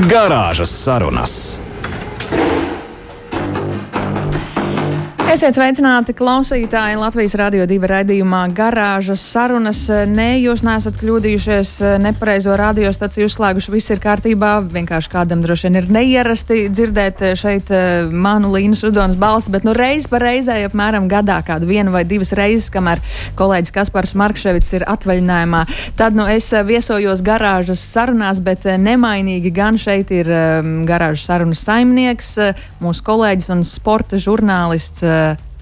Garāžas sarunas. Esiet sveicināti klausītāji Latvijas Rādio 2 raidījumā Garāžas sarunas. Nē, jūs neesat kļūdījušies, nepareizo radiostaciju uzslēguši, viss ir kārtībā. Vienkārši kādam droši vien ir neierasti dzirdēt šeit eh, manu Līnas Rudzonas balsi, bet nu reiz pa reizē apmēram gadā kādu vienu vai divas reizes, kamēr kolēģis Kaspars Markševits ir atvaļinājumā. Tad nu es viesojos garāžas sarunās, bet nemainīgi gan šeit ir garāžas sarunas saimnieks, mūsu kolēģis un sporta žurnālists.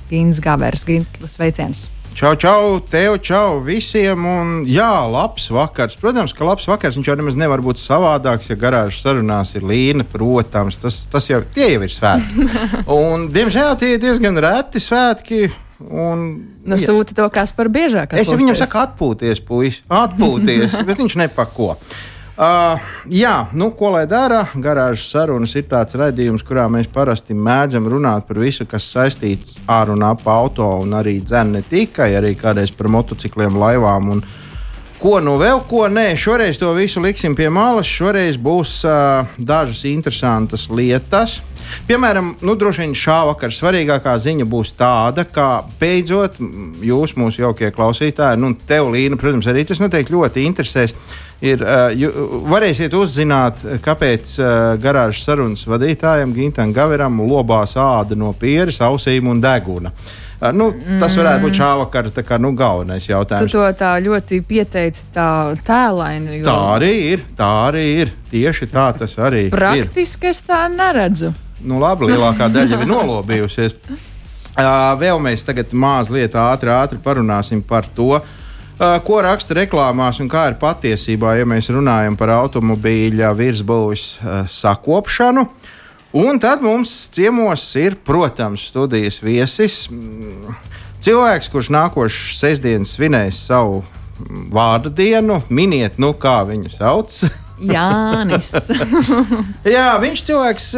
Gins Gavers. Gins, sveiciens! Čau, čau, tev, čau visiem. Un, jā, labs vakars. Protams, ka labs vakars. Viņš jau nemaz nevar būt savādāks, ja garāžas sarunās ir līnija. Protams, tas, tas jau, jau ir svētki. un, diemžēl tie ir diezgan reti svētki. Un, nu, sūta to, kas par biežāk. Es viņam saku, atpūties, puisis, atpūties, bet viņš nepako. Uh, jā, nu, ko lai dara? Garāžas sarunas ir tāds raidījums, kurā mēs parasti mēdzam runāt par visu, kas saistīts ar un ap auto, un arī dzēn ne tikai, arī kādreiz par motocikliem, laivām. Un, Ko nu vēl, ko nē, šoreiz to visu liksim pie malas. Šoreiz būs uh, dažas interesantas lietas. Piemēram, nu, droši vien šā vakara svarīgākā ziņa būs tāda, ka beidzot jūs, mūsu jaukie klausītāji, nu, tev, Līna, protams, arī tas noteikti ļoti interesēs. Ir, uh, varēsiet uzzināt, kāpēc uh, garāžas sarunas vadītājam Gintam Gaveram lobās āda no pieres, ausīm un deguna. Uh, nu, tas varētu būt šā vakara kā, nu, galvenais jautājums. Tu to tā ļoti pieteici, tā tēlaini. Jo... Tā arī ir. Tā arī ir. Tieši tā tas arī Praktiski ir. Praktiski es tā neredzu nu, labi, lielākā daļa ir nolobījusies. Uh, vēl mēs tagad mazliet ātri, ātri parunāsim par to, uh, ko raksta reklāmās un kā ir patiesībā, ja mēs runājam par automobīļa virsbūves uh, sakopšanu. Un tad mums ciemos ir, protams, studijas viesis. Mm, cilvēks, kurš nākošais sestdienas svinēs savu vārdu dienu, miniet, nu, kā viņu sauc. Jānis. Jā, viņš cilvēks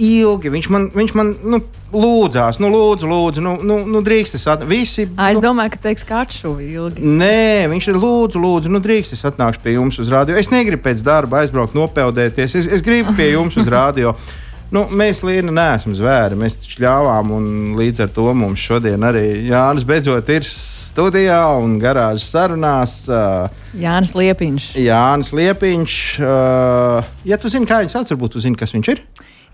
ilgi. Viņš man, viņš man nu, lūdzās, nu, lūdzu, lūdzu, nu, nu, nu drīkst es atnākt. Visi. A, es nu, domāju, ka teiks, ka atšuvi ilgi. Nē, viņš ir lūdzu, lūdzu, nu, drīkst es atnākšu pie jums uz rādio. Es negribu pēc darba aizbraukt, nopeldēties. Es, es gribu pie jums uz rādio. Nu, mēs Līna neesam zvēri, mēs taču ļāvām, un līdz ar to mums šodien arī Jānis beidzot ir studijā un garāžas sarunās. Jānis Liepiņš. Jānis Liepiņš. Ja tu zini, kā viņš sauc, varbūt tu zini, kas viņš ir.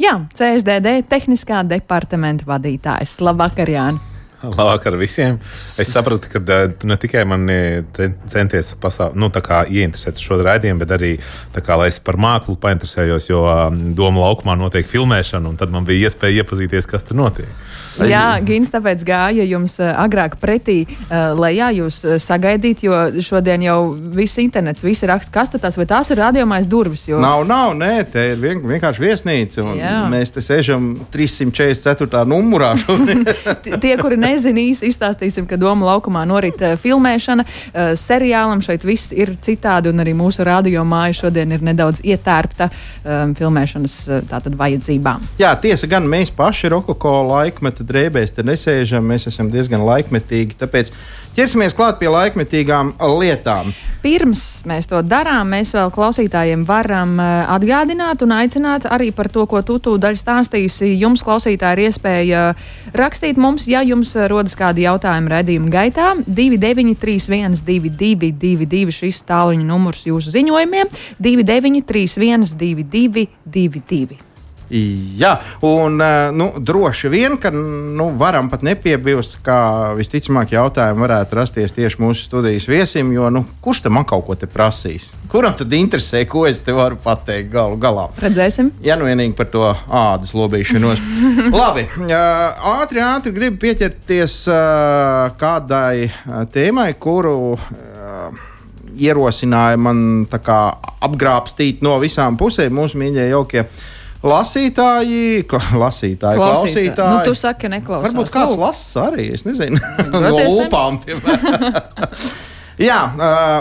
Jā, CSDD tehniskā departamenta vadītājs. Labvakar, Jānis! Labvakar visiem! Es sapratu, ka tu ne tikai man centies pasauli, nu, ieinteresēt šo raidījumu, bet arī kā, lai es par mākslu painteresējos, jo Doma laukumā notiek filmēšana, un tad man bija iespēja iepazīties, kas tur notiek. Jā, Gins tāpēc gāja jums eh, agrāk pretī, uh, lai jā, jūs eh, sagaidītu, jo šodien jau viss internets, visi raksta kastatās, vai tās ir radiomais durvis? Jo... Nav, nav, nē, te ir vien, vienkārši viesnīca, un jā. mēs te sēžam 344. numurā. Tie, kuri nezina, īsi izstāstīsim, ka Doma laukumā norit filmēšana. Seriālam šeit viss ir citādi, un arī mūsu radio māja šodien ir nedaudz ietērpta um, filmēšanas tātad vajadzībām. Jā, tiesa gan mēs paši Rokoko laikmetu drēbēs te nesēžam, mēs esam diezgan laikmetīgi. Tāpēc ķersimies klāt pie laikmetīgām lietām. Pirms mēs to darām, mēs vēl klausītājiem varam eh, atgādināt un aicināt arī par to, ko tu tūdaļ stāstīsi. Jums, klausītāji, ir iespēja rakstīt mums, ja jums rodas kādi jautājumi redzījuma gaitā. 2931, 222, šis tāluņa numurs jūsu ziņojumiem, 2931, 222. Jā, un eh, nu, droši vien, ka nu, varam pat nepiebilst, ka visticamāk jautājumi varētu rasties tieši mūsu studijas viesim, jo nu, kurš tam man kaut ko te prasīs? Kuram tad interesē, ko es te varu pateikt galu galā? Redzēsim. Ja nu vienīgi par to ādas lobīšanos. Labi, ātri, ātri gribu pieķerties kādai tēmai, kuru ierosināja man apgrābstīt no visām pusēm mūsu mīļie jaukie lasītāji, lasītāji, klausītāji. klausītāji. Nu, tu saki, neklausās. Varbūt kāds lasa arī, es nezinu, no lūpām. Jā,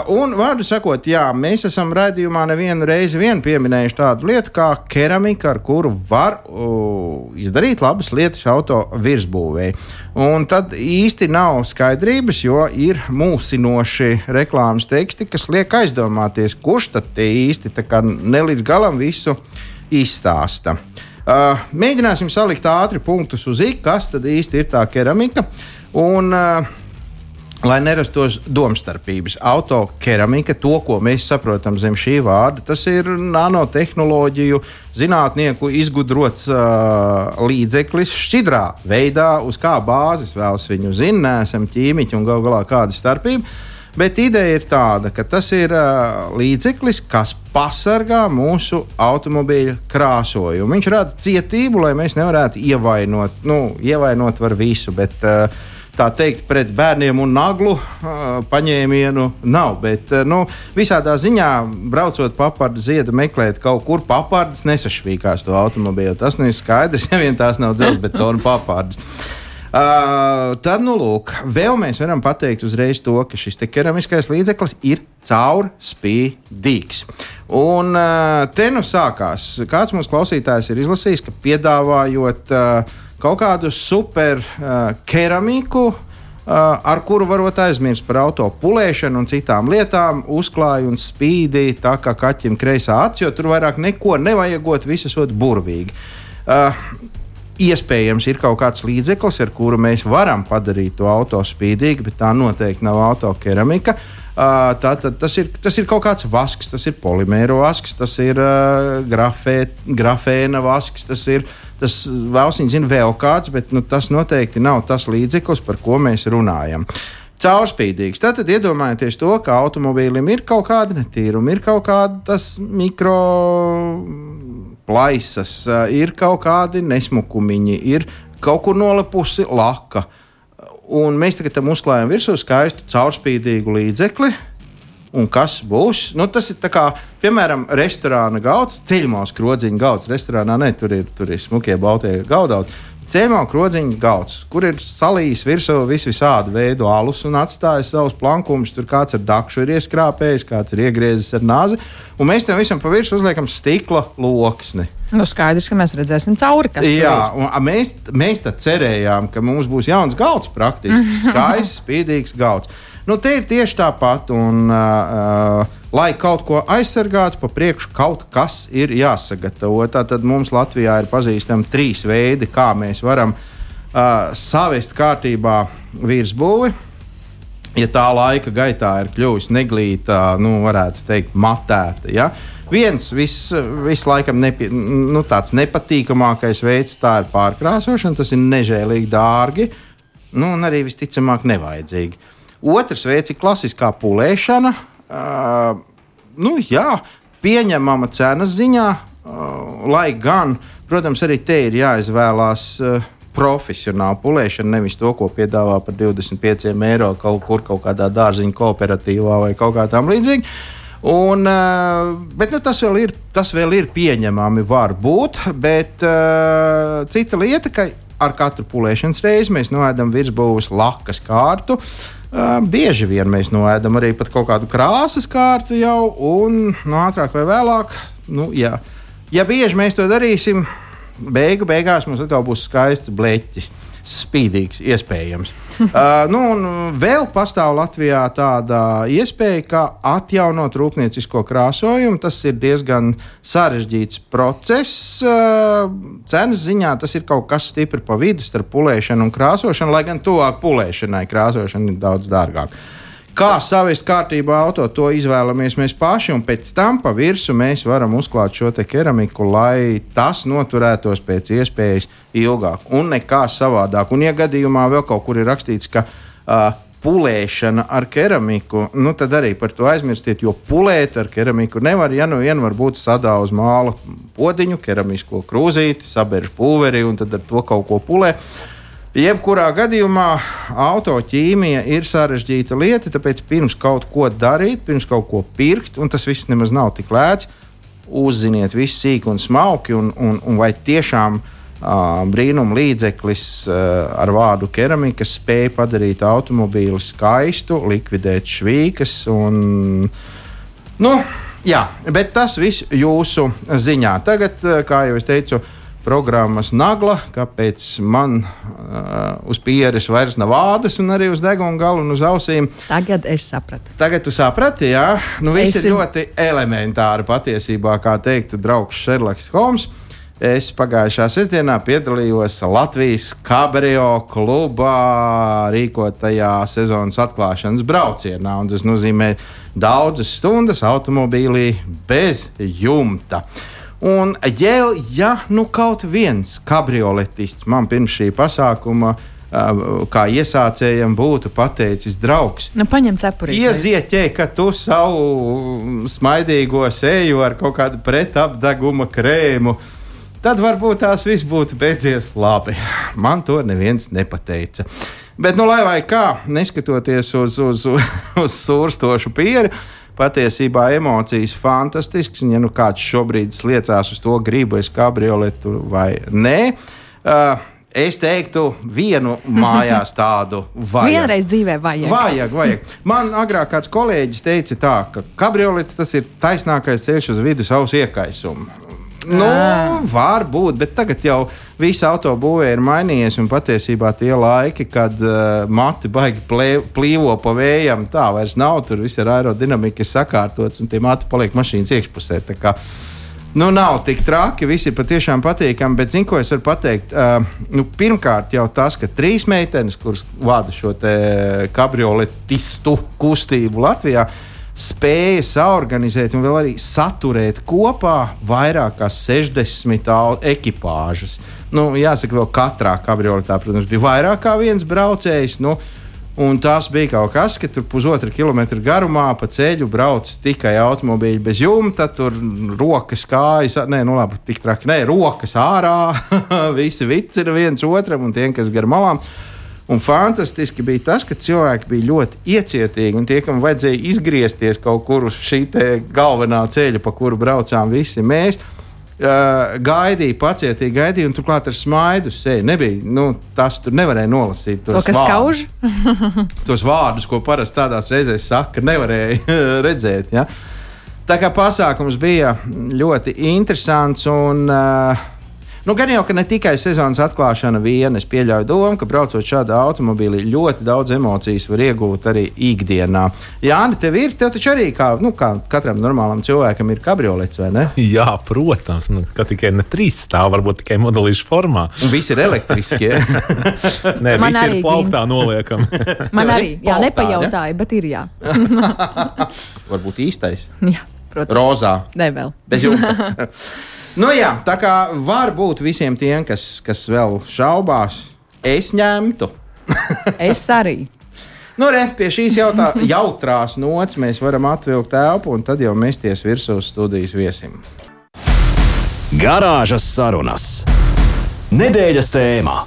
un vārdu sakot, jā, mēs esam redzējumā nevienu reizi vien pieminējuši tādu lietu kā keramika, ar kuru var uh, izdarīt labas lietas auto virsbūvē. Un tad īsti nav skaidrības, jo ir mūsinoši reklāmas teksti, kas liek aizdomāties, kurš tad tie īsti ne līdz galam visu izstāsta. Uh, mēģināsim salikt ātri punktus uz ik, kas tad īsti ir tā keramika. Un, uh, Lai nerastos domstarpības, autokeramika, to, ko mēs saprotam zem šī vārda, tas ir nanotehnoloģiju zinātnieku izgudrots uh, līdzeklis šķidrā veidā, uz kā bāzes vēlas viņu zināt, neesam ķīmiķi un gal galā kāda starpība. Bet ideja ir tāda, ka tas ir uh, līdzeklis, kas pasargā mūsu automobīļa krāsojumu. Viņš rada cietību, lai mēs nevarētu ievainot, nu, ievainot var visu. Bet, uh, tā teikt, pret bērniem un naglu paņēmienu nav. Bet nu, visādā ziņā, braucot papardu ziedu, meklēt kaut kur papardas, nesašķīkās to automobīlu. Tas nu ir skaidrs, ja vien tās nav dzelzbetona papardas. Uh, tad, nu, lūk, vēl mēs varam pateikt uzreiz to, ka šis keramiskais līdzeklis ir caurspīdīgs. Un uh, te nu sākās, kāds mums klausītājs ir izlasījis, ka piedāvājot uh, kaut kādu super uh, keramiku. Uh, ar kuru varot aizmirst par auto pulēšanu un citām lietām, uzklāja un spīdīja tā kā kaķim kreisā acis, jo tur vairāk neko nevajagot, viss esot burvīgi. Uh, Iespējams, ir kaut kāds līdzeklis, ar kuru mēs varam padarīt to auto spīdīgu, bet tā noteikti nav autokeramika. Uh, tā, tā, tas, ir, tas ir kaut kāds vasks, tas ir polimēra vasks, tas ir uh, grafē, grafēna vasks, tas ir tas vēl viņa zina vēl kāds, bet nu, tas noteikti nav tas līdzeklis, par ko mēs runājam. Caurspīdīgs. Tad iedomājieties to, ka automobīlim ir kaut kāda netīruma, ir kaut kādas mikro plaisas, ir kaut kādi nesmukumiņi, ir kaut kur nolipusi laka. Un mēs tagad tam uzklājam virsū skaistu caurspīdīgu līdzekli, un kas būs. Nu, tas ir kā, piemēram, restorāna galds, ceļmās krodziņa galds. Restorānā ne, tur ir, tur ir smukie baltie gaudauti. Cēlā krodziņa galds, kur ir salījis virsū vis visādi veidu alus un atstājis savus plankumus. Tur kāds ar dakšu ir ieskrāpējis, kāds ir iegriezis ar nāzi. Un mēs tam visam pa virsmu uzliekam stikla loksni. Nu, skaidrs, ka mēs redzēsim cauri. Jā, un mēs, mēs cerējām, ka mums būs jauns galds, praktiski skaists, spīdīgs galds. Nu, te ir tieši tāpat. Un, uh, lai kaut ko aizsargātu, pa priekšu kaut kas ir jāsagatavo. Tātad mums Latvijā ir pazīstami trīs veidi, kā mēs varam uh, savest kārtībā virsbūvi. Ja tā laika gaitā ir kļuvusi neglīta, nu, varētu teikt, matēta. Ja? Viens vis, vislaikam nepi, nu, tāds nepatīkamākais veids ir pārkrāsošana. Tas ir nežēlīgi dārgi nu, un arī visticamāk nevajadzīgi. Otrs veids ir klasiskā pulēšana. Uh, nu, jā, pieņemama cenas ziņā, uh, lai gan, protams, arī te ir jāizvēlās. Uh, profesionāla pulēšana, nevis to, ko piedāvā par 25 eiro kaut kur, kaut kādā dārziņa kooperatīvā vai kaut kā tam līdzīga. Un, bet nu, tas, vēl ir, tas vēl ir pieņemami, var būt. Bet uh, cita lieta, ka ar katru pulēšanas reizi mēs noēdam virsbūves lakas kārtu. Uh, Bieži vien mēs noēdam arī kaut kādu krāsas kārtu jau, un nu, ātrāk vai vēlāk, nu, jā. ja bieži mēs to darīsim, beigu beigās mums atkal būs skaists bleķis spīdīgs, iespējams. uh, nu, vēl pastāv Latvijā tāda iespēja, kā atjaunot rūpniecisko krāsojumu. Tas ir diezgan sarežģīts process. Uh, cenas ziņā tas ir kaut kas stipri pa vidu starp pulēšanu un krāsošanu, lai gan tuvāk pulēšanai krāsošana ir daudz dārgāka. Kā savest kārtībā auto, to izvēlamies mēs paši, un pēc tam pa virsmu mēs varam uzklāt šo keramiku, lai tas noturētos pēc iespējas ilgāk un nekā savādāk. Un, ja gadījumā vēl kaut kur ir rakstīts, ka uh, pulēšana ar keramiku, nu tad arī par to aizmirstiet, jo pulēt ar keramiku nevar. Ja nu vien var būt sadā uz māla podiņu, keramisko krūzīti, sabērž pulveri un tad ar to kaut ko pulēt. Jebkurā gadījumā autoķīmija ir sarežģīta lieta, tāpēc pirms kaut ko darīt, pirms kaut ko pirkt, un tas viss nemaz nav tik lēts, uzziniet visu sīk un smalki, un, un, un vai tiešām Uh, brīnuma līdzeklis uh, ar vārdu keramika spēja padarīt automobīli skaistu, likvidēt švīkas un, nu, Jā, bet tas viss jūsu ziņā. Tagad, kā jau es teicu, programmas nagla, kāpēc man uh, uz pieres vairs nav vādas, un arī uz deguna galu un uz ausīm. Tagad es sapratu. Tagad tu saprati, jā, nu viss es... ir ļoti elementāri patiesībā, kā teiktu draugs Šerloks Holmes. Es pagājušā sestdienā piedalījos Latvijas Cabrio klubā rīkotajā sezonas atklāšanas braucienā. Tas nozīmē daudzas stundas automobīlī bez jumta. Un, ja, ja nu kaut viens kabrioletists man pirms šī pasākuma kā iesācējam būtu pateicis draugs. Nu, paņem cepuri. Iezieķē, ka tu savu smaidīgo seju ar kaut kādu pretapdeguma krēmu tad varbūt tās viss būtu beidzies labi. Man to neviens nepateica. Bet, nu, lai vai kā, neskatoties uz, uz, uz sūrstošu pieri, patiesībā emocijas fantastisks. Un, ja nu kāds šobrīd sliecās uz to, gribu es kabrioletu vai nē. Uh, Es teiktu, vienu mājās tādu vajag. Vienreiz dzīvē vajag. Vajag, vajag. Man agrāk kāds kolēģis teica, tā, ka kabriolets tas ir taisnākais ceļš uz vidus ausu iekaisumu. Nu, var būt, bet tagad jau viss autobūvē ir mainījies. Un patiesībā tie laiki, kad uh, mati baigi plē, plīvo pa vējam, tā vairs nav. Tur viss ir aerodinamika sakārtots un tie mati paliek mašīnas iekšpusē. Nu, nav tik traki, viss ir patiešām patīkami, bet zinu, ko es varu pateikt. Uh, nu, pirmkārt, jau tas, ka trīs meitenes, kuras vada šo kabrioletistu kustību Latvijā, uh, spēja saorganizēt un vēl arī saturēt kopā vairāk kā 60 ekipāžas. Nu, jāsaka, vēl katrā kabrioletā, protams, bija vairāk kā viens braucējs. Nu, Un tas bija kaut kas, ka tur pusotra kilometra garumā pa ceļu brauc tikai automobīļi bez jumta, tur rokas kājas, nē, nu labi, tik traki, nē, rokas ārā, visi vicina viens otram un tiem, kas gar malām. Un fantastiski bija tas, ka cilvēki bija ļoti iecietīgi un tie, kam vajadzēja izgriezties kaut kur uz šī galvenā ceļa, pa kuru braucām visi mēs. Uh, gaidīja, pacietīgi gaidīja, un turklāt ar smaidu seju. Nebija, nu, tas tur nevarēja nolasīt. To, kas vārdus, tos vārdus, ko parasti tādās reizēs saka, nevarēja redzēt. Ja? Tā kā pasākums bija ļoti interesants un uh, Nu, gan jau, ka ne tikai sezonas atklāšana viena, es pieļauju domu, ka braucot šādā automobīlī ļoti daudz emocijas var iegūt arī ikdienā. Jā, Nē, tev ir, tev taču arī kā, nu, kā katram normālam cilvēkam ir kabriolets, vai ne? Jā, protams, nu, ka tikai ne trīs stāv, varbūt tikai modelīšu formā. Un visi ir elektriskie. Nē, Man visi ir plauktā noliekami. Man arī, jā, nepajautāju, ja? bet ir jā. varbūt īstais. Jā, protams. Rozā. Ne vēl. Bez jumta. Nu, jā, tā kā var būt visiem tiem, kas, kas vēl šaubās, es ņemtu. es arī. Nu, re, pie šīs jautā, jautrās nots mēs varam atvilkt telpu un tad jau mesties virsū studijas viesim. Garāžas sarunas. Nedēļas tēmā.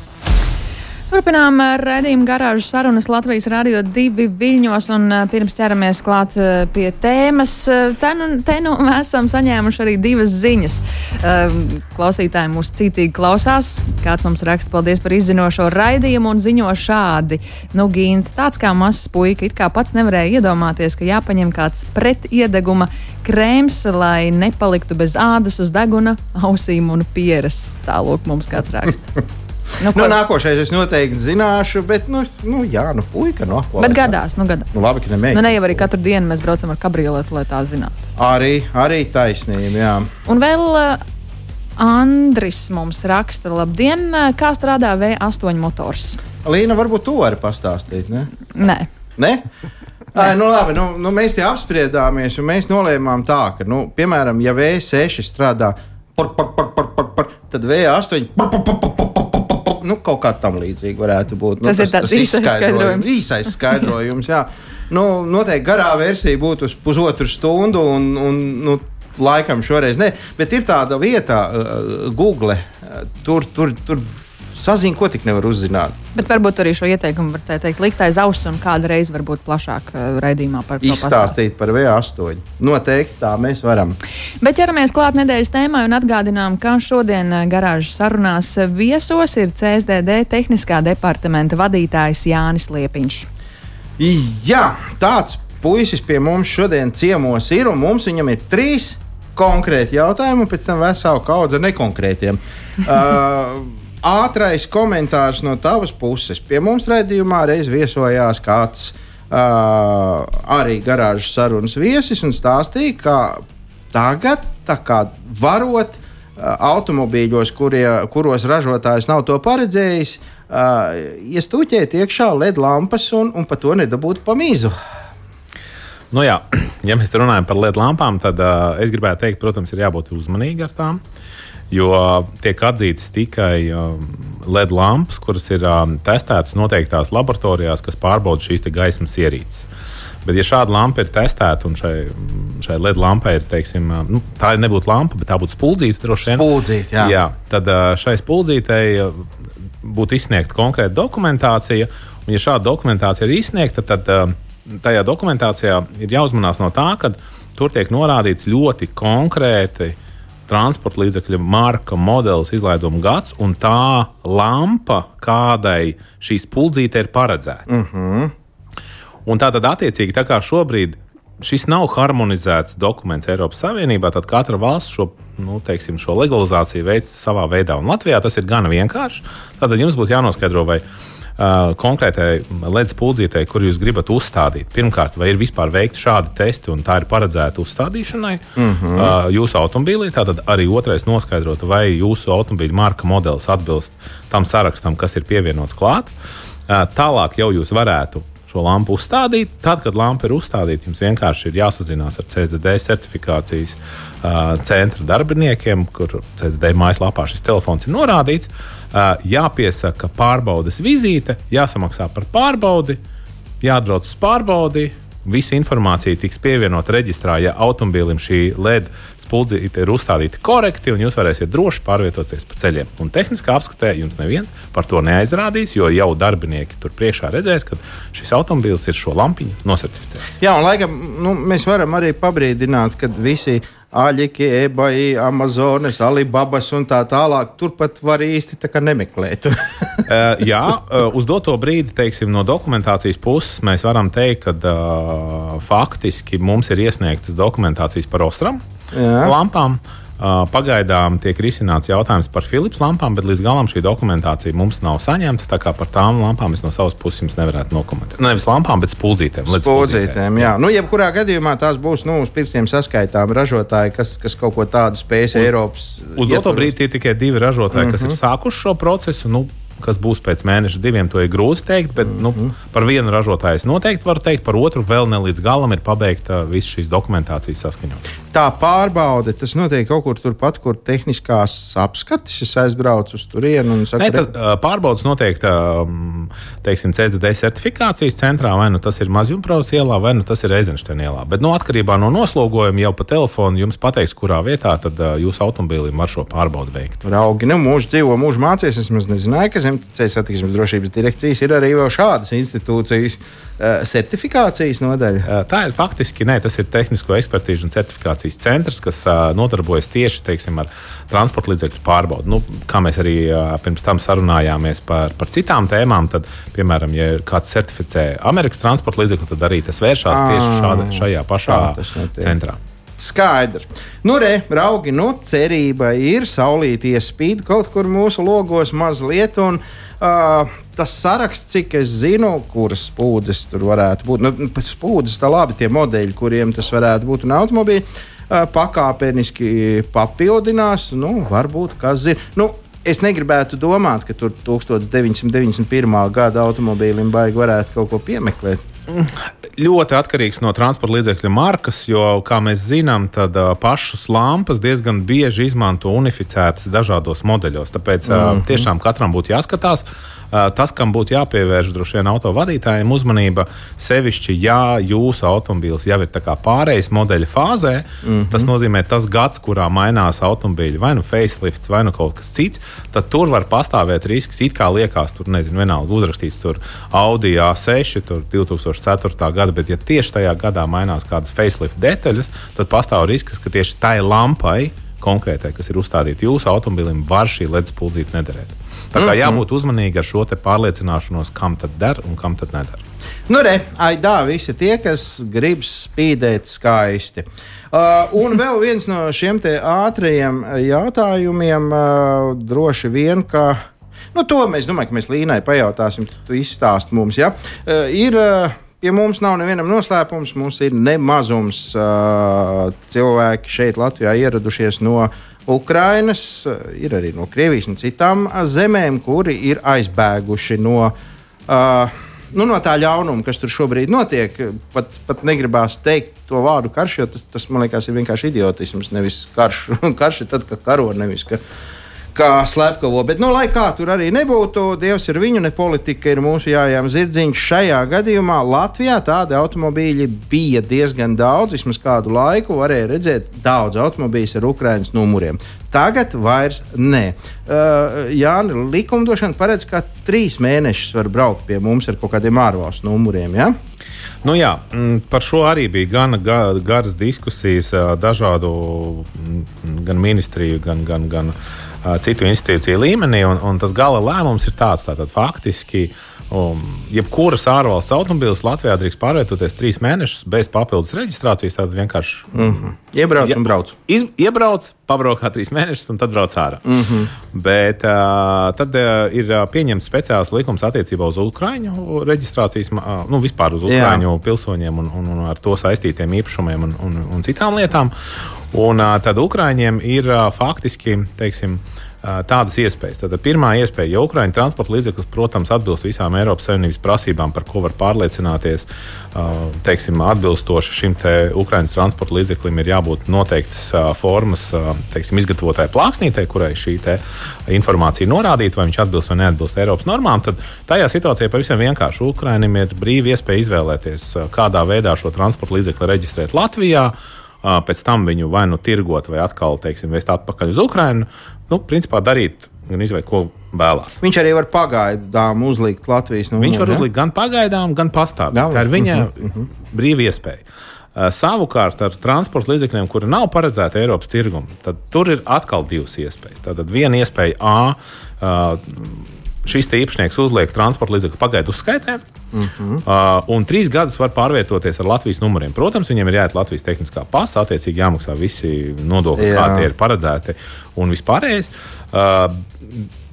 Turpinām redzējumu garāžu sarunas Latvijas Rādio 2 viļņos, un pirms ķeramies klāt pie tēmas, te nu, te nu esam saņēmuši arī divas ziņas. Klausītāji mūs cītīgi klausās. Kāds mums raksta paldies par izzinošo raidījumu un ziņo šādi. Nu, Gīnt, tāds kā mazs puika, it kā pats nevarēja iedomāties, ka jāpaņem kāds pretiedeguma krēms, lai nepaliktu bez ādas uz deguna, ausīm un pieres. Tālūk mums kāds raksta. Nu, nu, nākošais es noteikti zināšu, bet, nu, nu jā, nu, puika, nu, apvalē, bet gadās, nu, gadās. Nu, labi, ka nemēģinām. Nu, ne jau arī katru dienu mēs braucam ar kabrioletu, lai tā zinātu. Arī, arī taisnība, jā. Un vēl uh, Andris mums raksta, labdien, kā strādā V8 motors? Līna, varbūt tu vari pastāstīt, ne? Nē. Ne? Ai, nu, labi, nu, nu, mēs te apspriedāmies, un mēs nolēmām tā, ka, nu, piemēram, ja V6 strādā, par, par, par, par, par, par, tad V8 par, par, par, par, par, par, nu, kaut kā tam līdzīga varētu būt. Nu, tas, tas ir tāds īsais skaidrojums. Īsais skaidrojums jā. nu, noteikti garā versija būtu uz pusotru stundu. Un, un, nu, Laikam šoreiz ne, bet ir tāda vieta, uh, Google. Uh, tur, tur, tur Sazina, ko tik nevar uzzināt. Bet varbūt arī šo ieteikumu var teikt, likt aiz auss un kādreiz varbūt plašāk uh, raidījumā par to Izstāstīt par V8. Noteikti tā mēs varam. Bet ķeramies klāt nedēļas tēmai un atgādinām, ka šodien uh, garāžas sarunās viesos ir CSDD tehniskā departamenta vadītājs Jānis Liepiņš. Jā, tāds puisis pie mums šodien ciemos ir, un mums viņam ir trīs konkrēti jautājumi, un pēc tam vesela kaudze nekonkrētiem. Uh, ātrais komentārs no tavas puses. Pie mums raidījumā reiz viesojās kāds uh, arī garāžas sarunas viesis un stāstīja, ka tagad, kā varot uh, automobīļos, kurie, kuros ražotājs nav to paredzējis, uh, iestūķēt iekšā LED lampas un, un par to nedabūt pamīzu. Nu jā, ja mēs runājam par LED lampām, tad uh, es gribētu teikt, protams, ir jābūt uzmanīgiem ar tām. Uh, jo tiek atzītas tikai um, LED lampas, kuras ir um, testētas noteiktās laboratorijās, kas pārbauda šīs gaismas ierīces. Bet, ja šāda lampa ir testēta un šai, šai LED lampai ir, teiksim, um, nu, tā nebūtu lampa, bet tā būtu spuldzīte, droši vien. Spuldzīte, jā. jā. Tad uh, šai spuldzītei uh, būtu izsniegta konkrēta dokumentācija, un, ja šāda dokumentācija ir izsniegta, tad tajā dokumentācijā ir jāuzmanās no tā, ka tur tiek norādīts ļoti konkrēti transporta līdzekļa marka, modelis, izlaiduma gads un tā lampa, kādai šī spuldzīte ir paredzēta. Mm -hmm. Un tā tad, attiecīgi, tā kā šobrīd šis nav harmonizēts dokuments Eiropas Savienībā, tad katra valsts šo, nu, teiksim, šo legalizāciju veids savā veidā. Un Latvijā tas ir gana vienkārši. Tad jums būs jānoskaidro, vai uh, konkrētai ledus pūldzītei, kur jūs gribat uzstādīt. Pirmkārt, vai ir vispār veikti šādi testi, un tā ir paredzēta uzstādīšanai mm -hmm. jūsu automobīlī. Tātad arī otrais noskaidrot, vai jūsu automobīļa marka modelis atbilst tam sarakstam, kas ir pievienots klāt. Uh, tālāk jau jūs varētu šo lampu uzstādīt. Tad, kad lampa ir uzstādīta, jums vienkārši ir jāsazinās ar CSDD certifikācijas uh, centra darbiniekiem, kur CSDD mājaslapā šis telefons ir norādīts. Jāpiesaka pārbaudas vizīte, jāsamaksā par pārbaudi, jāatbrauc uz pārbaudi. Visa informācija tiks pievienota reģistrā, ja automobīlim šī LED spuldzīte ir uzstādīta korekti, un jūs varēsiet droši pārvietoties pa ceļiem. Un tehniskā apskatē jums neviens par to neaizrādīs, jo jau darbinieki tur priekšā redzēs, ka šis automobīls ir šo lampiņu nosertificējis. Jā, un laikam nu, mēs varam arī pabrīdināt, ka visi Aļģi, eBay, Amazonas, Alibabas un tā tālāk. Turpat var īsti nemeklēt. uh, jā, uh, uz doto brīdi, teiksim, no dokumentācijas puses mēs varam teikt, ka uh, faktiski mums ir iesniegtas dokumentācijas par Ostram lampām. Uh, Pagaidām tiek risināts jautājums par Philips lampām, bet līdz galam šī dokumentācija mums nav saņemta. Tā kā par tām lampām es no savas puses jums nevarētu nokomentēt. Nu, nevis lampām, bet spuldzītēm. Spuldzītēm, jā. Nu, jebkurā gadījumā tās būs nu, uz pirkstiem saskaitām ražotāji, kas, kas kaut ko tādu spēs uz, Eiropas. Uz doto brīdi tie tikai divi ražotāji, mm -hmm. kas ir mhm. sākuši šo procesu. Nu, Kas būs pēc mēneša, diviem, to ir grūti pateikt. Bet nu, mhm. par vienu ražotāju es noteikti varu teikt, par otru vēl ne līdz galam ir pabeigta visa šīs dokumentācijas saskaņot. Tā pārbaude, tas notiek kaut kur turpat, kur tehniskās apskates. Es aizbraucu uz turieni un saku, ka pārbaudas notiek teiksim, CSDD certifikācijas centrā, vai nu tas ir Mazjumpravas ielā, vai nu tas ir Eizensteina ielā. Bet nu, atkarībā no noslogojuma jau pa telefonu jums pateiks, kurā vietā tad jūsu automobīlim var šo pārbaudi veikt. Raugi, nu, mūžs dzīvo, mūžs mācīs. Es nezināju, ka Zemceļa satiksmes drošības direkcijas ir arī vēl šādas institūcijas uh, certifikācijas nodaļa. Uh, tā ir faktiski, nē, tas ir tehnisko ekspertīžu un certifikācijas centrs, kas uh, nodarbojas tieši teiksim, ar transporta līdzekļu pārbaudi. Nu, kā mēs arī pirms tam sarunājāmies par, par citām tēmām, tad, piemēram, ja kāds certificē Amerikas transporta līdzekli, tad arī tas vēršas tieši šāda, šajā pašā centrā. Skaidrs. Nu, re, raugi, nu, cerība ir, saulītie spīd kaut kur mūsu logos mazliet. Un, uh, tas saraksts, cik es zinu, kuras spūdzes tur varētu būt. Nu, spūdzes tā labi tie modeļi, kuriem tas varētu būt un automobīļi. Uh, pakāpeniski papildinās, nu, varbūt kas zina. Nu, es negribētu domāt, ka tur 1991. gada automobīlim baigi varētu kaut ko piemeklēt ļoti atkarīgs no transporta līdzekļa markas, jo, kā mēs zinām, tad uh, pašas lampas diezgan bieži izmanto unificētas dažādos modeļos. Tāpēc mm -hmm. uh, tiešām katram būtu jāskatās. Tas, kam būtu jāpievērš droši vien autovadītājiem uzmanība, sevišķi, ja jūsu automobīls jau ir pārējais modeļa fāzē, mm -hmm. tas nozīmē tas gads, kurā mainās automobīļi, vai nu facelifts, vai nu kaut kas cits, tad tur var pastāvēt risks. It kā liekas, tur nezinu, vienalga uzrakstīts tur Audi A6, tur 2004. gada, bet ja tieši tajā gadā mainās kādas facelift detaļas, tad pastāv risks, ka tieši tai lampai konkrētai, kas ir uzstādīta jūsu automobilim, var šī ledus puldzīt nederēt. Tā kā mhm. jābūt uzmanīgam ar šo pārliecināšanos, kam tad der un kam tad neder. Nu, re, aidā, visi tie, kas grib spīdēt skaisti. Uh, un vēl viens no šiem ātriem jautājumiem, uh, droši vien, ka. Nu, to mēs domājam, ka mēs Līnai pajautāsim, tu izstāst mums. Ja? Uh, ir, uh, Pie mums nav nevienam noslēpums. Mums ir nemazums uh, cilvēki šeit, Latvijā, ieradušies no Ukrainas, ir arī no Krievijas un citām zemēm, kuri ir aizbēguši no. Uh, nu, no tā ļaunuma, kas tur šobrīd notiek, pat, pat negribās teikt to vārdu karš, jo tas, tas man liekas, ir vienkārši idiotisms. Nevis karš, karš ir tad, kad karo nevis. Ka, kā slepkavo. Bet, nu, lai kā tur arī nebūtu, Dievs ir viņu, ne politika ir mūsu jājām zirdziņš. Šajā gadījumā Latvijā tādi automobīļi bija diezgan daudz. Vismaz kādu laiku varēja redzēt daudz automobīļus ar Ukraiņas numuriem. Tagad vairs nē. Uh, Jā, likumdošana paredz, ka trīs mēnešus var braukt pie mums ar kaut kādiem ārvalstu numuriem. Ja? Nu jā, mm, par šo arī bija gan ga, garas diskusijas, dažādu mm, gan ministriju, gan, gan, gan uh, citu institūciju līmenī. Un, un tas gala lēmums ir tāds, tātad faktiski. Um, jebkuras ārvalsts automobīlis Latvijā drīkst pārvietoties trīs mēnešus bez papildus reģistrācijas. Tad vienkārši mm -hmm. iebrauc ja, un brauc. Iz, iebrauc, pabraukā trīs mēnešus un tad brauc ārā. Mm -hmm. Bet uh, tad uh, ir pieņemts speciāls likums attiecībā uz Ukrāņu reģistrācijas, uh, nu vispār uz Ukrāņu pilsoņiem un, un, un ar to saistītiem īpašumiem un, un, un citām lietām. Un tad Ukrāņiem ir faktiski, teiksim, tādas iespējas. Tad pirmā iespēja, ja Ukrāņu transporta līdzeklis, protams, atbilst visām Eiropas Savienības prasībām, par ko var pārliecināties, teiksim, atbilstoši šim te Ukrāņu transporta līdzeklim, ir jābūt noteiktas formas, teiksim, izgatavotāja plāksnītē, kurai šī informācija norādīta, vai viņš atbilst vai neatbilst Eiropas normām. Tad tajā situācijā pavisam vienkārši Ukrāņiem ir brīva iespēja izvēlēties, kādā veidā šo transporta līdzekli reģistrēt Latvijā pēc tam viņu vai nu tirgot, vai atkal, teiksim, vest atpakaļ uz Ukrajinu. Nu, principā darīt gan izvēlēt, ko vēlās. Viņš arī var pagaidām uzlikt Latvijas numuru. Viņš var ja? uzlikt gan pagaidām, gan pastāvīgi. Tā ir viņa uh -huh, uh -huh. brīva iespēja. Uh, savukārt ar transporta līdzekļiem, kuri nav paredzēti Eiropas tirgumam, tad tur ir atkal divas iespējas. Tātad viena iespēja A. Uh, šis īpašnieks uzliek transporta līdzekļu pagaidu uzskaitē, mm -hmm. uh, un trīs gadus var pārvietoties ar Latvijas numuriem. Protams, viņiem ir jāiet Latvijas tehniskā pasta, attiecīgi jāmaksā visi nodokļi, Jā. kādi ir paredzēti un vispārējais. Uh,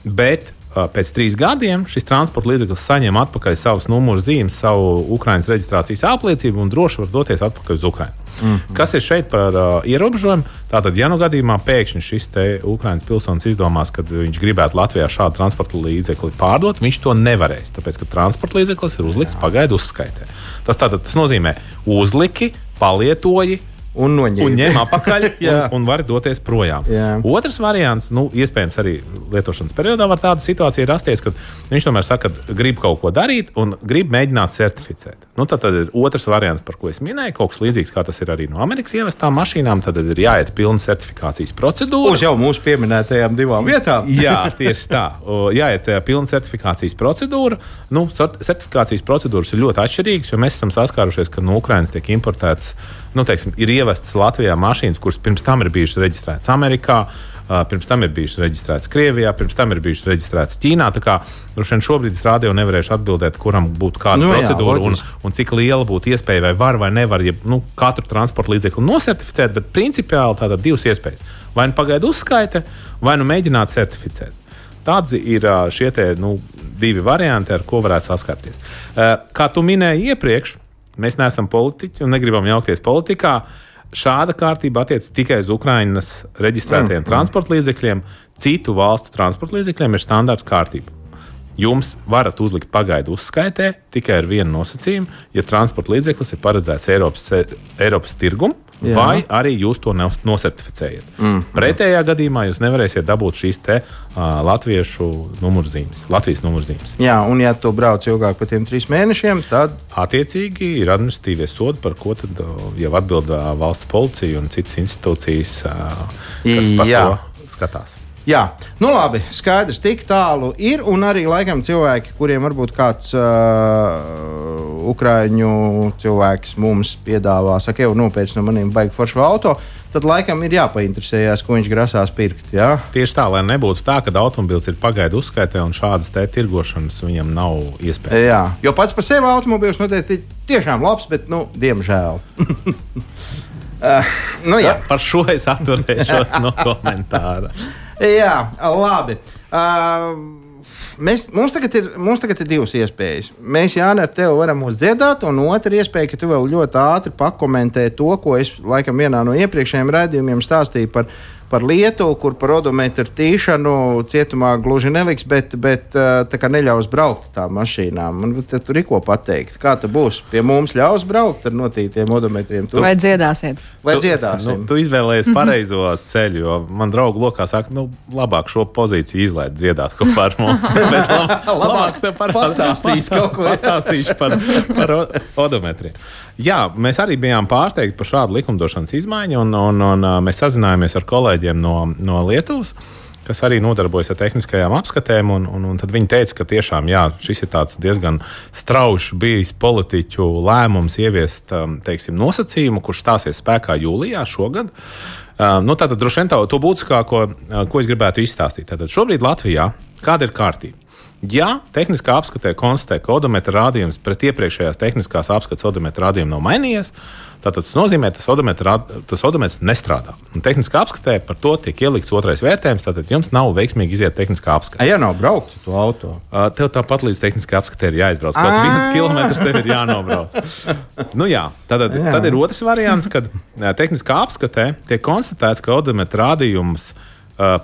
bet pēc trīs gadiem šis transporta līdzeklis saņem atpakaļ savus numuru zīmes, savu Ukraiņas reģistrācijas apliecību un droši var doties atpakaļ uz Ukraiņu. Mm -hmm. Kas ir šeit par uh, ierobežojumu? Tātad, ja nu gadījumā pēkšņi šis Ukraiņas pilsonis izdomās, ka viņš gribētu Latvijā šādu transporta līdzekli pārdot, viņš to nevarēs. Tāpēc, ka transporta līdzeklis ir uzlikts pagaidu uzskaitē. Tas, tātad, tas nozīmē uzliki, palietoji, un noņem. Un ņem apakaļ un, un var doties projām. Jā. Otrs variants, nu, iespējams, arī lietošanas periodā var tāda situācija rasties, kad viņš tomēr saka, ka grib kaut ko darīt un grib mēģināt certificēt. Nu, tad, tad ir otrs variants, par ko es minēju, kaut kas līdzīgs, kā tas ir arī no Amerikas ievestām mašīnām. Tad ir jāiet pilna certifikācijas procedūra. Uz jau mūsu pieminētajām divām vietām. Jā, tieši tā. Jāiet pilna certifikācijas procedūra. Nu, certifikācijas procedūras ir ļoti atšķirīgas, jo mēs esam saskārušies, ka no Ukrainas tiek importēts nu, teiksim, ir ievestas Latvijā mašīnas, kuras pirms tam ir bijušas reģistrētas Amerikā. Pirms tam ir bijušas reģistrētas Krievijā, pirms tam ir bijušas reģistrētas Ķīnā. Tā kā vien šobrīd es rādīju, nevarēšu atbildēt, kuram būtu kāda nu, procedūra jā, un, un cik liela būtu iespēja, vai var vai nevar ja, nu, katru transporta līdzekli nosertificēt. Bet principiāli tātad divas iespējas. Vai nu pagaidu uzskaita, vai nu mēģināt certificēt. Tādi ir šie te, nu, divi varianti, ar ko varētu saskarties. Kā tu minēji iepriekš, Mēs neesam politiķi un negribam jaukties politikā. Šāda kārtība attiecas tikai uz Ukraiņas reģistrētajiem mm, transporta līdzekļiem. Citu valstu transporta līdzekļiem ir standarta kārtība. Jums varat uzlikt pagaidu uzskaitē tikai ar vienu nosacījumu, ja transporta līdzeklis ir paredzēts Eiropas, Eiropas tirgumam Jā. vai arī jūs to nos- nosertificējat. Mm. Pretējā gadījumā jūs nevarēsiet dabūt šīs te, uh, latviešu numurzīmes, Latvijas numurzīmes. Jā, un ja tu brauc ilgāk par tiem trīs mēnešiem, tad Attiecīgi ir administratīvie sodi, par ko tad, jau atbild valsts policija un citas institūcijas, uh, kas par to skatās. Jā, nu labi, skaidrs, tik tālu ir. Un arī laikam cilvēki, kuriem varbūt kāds uh, ukrāņu cilvēks mums piedāvā, saka, jau nopērts no maniem baigi foršu auto, tad laikam ir jāpainteresējas, ko viņš grasās pirkt. Jā? Tieši tā, lai nebūtu tā, ka automobilis ir pagaidu uzskaitē un šādas te tirgošanas viņam nav iespējas. Jā, jo pats par sevi automobīls noteikti ir tiešām labs, bet, nu, diemžēl. uh, nu, jā. Par šo es atturēšos no komentāra. Jā, labi. Uh, mēs, mums, tagad ir, mums tagad ir divas iespējas. Mēs, Jānis, ar tevi varam uzdziedāt, un otra iespēja, ka tu vēl ļoti ātri pakomentē to, ko es laikam vienā no iepriekšējiem raidījumiem stāstīju par, par Lietuvu, kur par odometru tīšanu cietumā gluži neliks, bet, bet tā kā neļaus braukt tām mašīnām. Man te tur ir ko pateikt. Kā tas būs? Pie mums ļaus braukt ar notītiem odometriem. Tu, Vai dziedāsiet? vai Tu- dziedāsim? Nu, tu izvēlējies pareizo ceļu, jo man draugi lokā saka, nu, labāk šo pozīciju izlaid dziedāt kopā ar mums. Tāpēc lab, labāk tev pastāstīsi kaut ko. Pastāstīšu par, par odometriem. Jā, mēs arī bijām pārsteigti par šādu likumdošanas izmaiņu, un, un, un mēs sazinājāmies ar kolēģiem no, no Lietuvas. Kas arī nodarbojas ar tehniskajām apskatēm, un, un, un viņi teica, ka tiešām jā, šis ir diezgan strauji bijis politiķu lēmums ieviest teiksim, nosacījumu, kurš stāsies spēkā jūlijā šogad. Nu, tātad droši vien tā, to būtiskāko, ko es gribētu izstāstīt. Tātad šobrīd Latvijā kāda ir kārtība? Ja tehniskā apskatē konstatē, ka odometra rādījums pret iepriekšējās tehniskās apskates odometra rādījumu nav mainījies, tad tas nozīmē, ka tas odometra tas odometrs nestrādā. Un tehniskā apskatē par to tiek ielikts otrais vērtējums, tad jums nav veiksmīgi iziet tehniskā apskate. Ja nav braukt ar to auto. Tev tāpat līdz tehniskajai apskatē ir jāizbrauc. Kāds viens kilometrs tev ir jānobrauc. nu, jā, tad, tad ir otrs variants, kad tehniskā apskatē tiek konstatēts, ka odometra rādījums uh,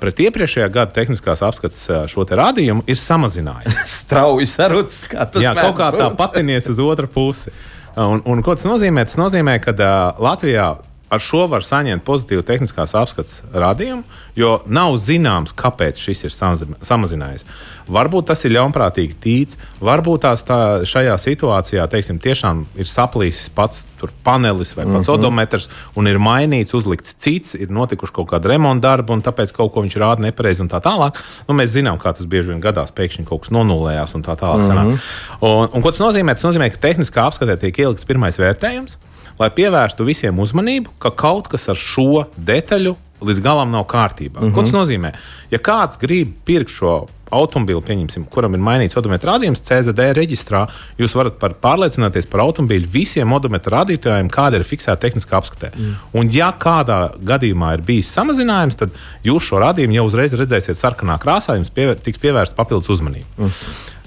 pret iepriekšējā gada tehniskās apskates uh, šo te rādījumu ir samazinājies. Strauji sarucis, kā tas Jā, kaut kā tā patinies uz otru pusi. Un, un ko tas nozīmē? Tas nozīmē, ka uh, Latvijā ar šo var saņemt pozitīvu tehniskās apskates rādījumu, jo nav zināms, kāpēc šis ir samazin- samazinājies. Varbūt tas ir ļaunprātīgi tīts, varbūt tās tā, šajā situācijā teiksim, tiešām ir saplīsis pats panelis vai pats mm -hmm. odometrs, un ir mainīts, uzlikts cits, ir notikuši kaut kāda remonta darba, un tāpēc kaut ko viņš rāda nepareizi un tā tālāk. Nu, mēs zinām, kā tas bieži vien gadās, pēkšņi kaut kas nonulējās un tā tālāk. Mm -hmm. un, un ko tas nozīmē? Tas nozīmē, ka tehniskā apskatē tiek ielikts pirmais vērtējums lai pievērstu visiem uzmanību, ka kaut kas ar šo detaļu līdz galam nav kārtībā. Mm -hmm. Ko tas nozīmē? Ja kāds grib pirkt šo automobīlu, pieņemsim, kuram ir mainīts odometra rādījums CZD reģistrā, jūs varat par pārliecināties par automobīļu visiem odometra rādītājiem, kāda ir fiksēta tehniskā apskatē. Mm. Un, ja kādā gadījumā ir bijis samazinājums, tad jūs šo rādījumu jau uzreiz redzēsiet sarkanā krāsā, jums pievēr, tiks pievērsta papildus uzmanība. Mm.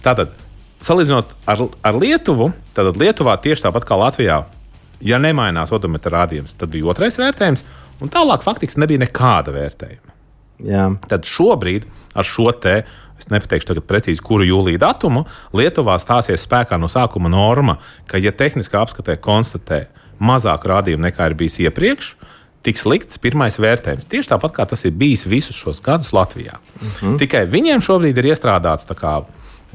Tātad, salīdzinot ar, ar Lietuvu, tad Lietuvā tieši tāpat kā Latvijā ja nemainās odometra rādījums, tad bija otrais vērtējums, un tālāk faktiski nebija nekāda vērtējuma. Jā. Tad šobrīd ar šo te, es nepateikšu tagad precīzi, kuru jūlija datumu, Lietuvā stāsies spēkā no sākuma norma, ka, ja tehniskā apskatē konstatē mazāk rādījumu nekā ir bijis iepriekš, tiks likts pirmais vērtējums. Tieši tāpat kā tas ir bijis visus šos gadus Latvijā. Mm -hmm. Tikai viņiem šobrīd ir iestrādāts tā kā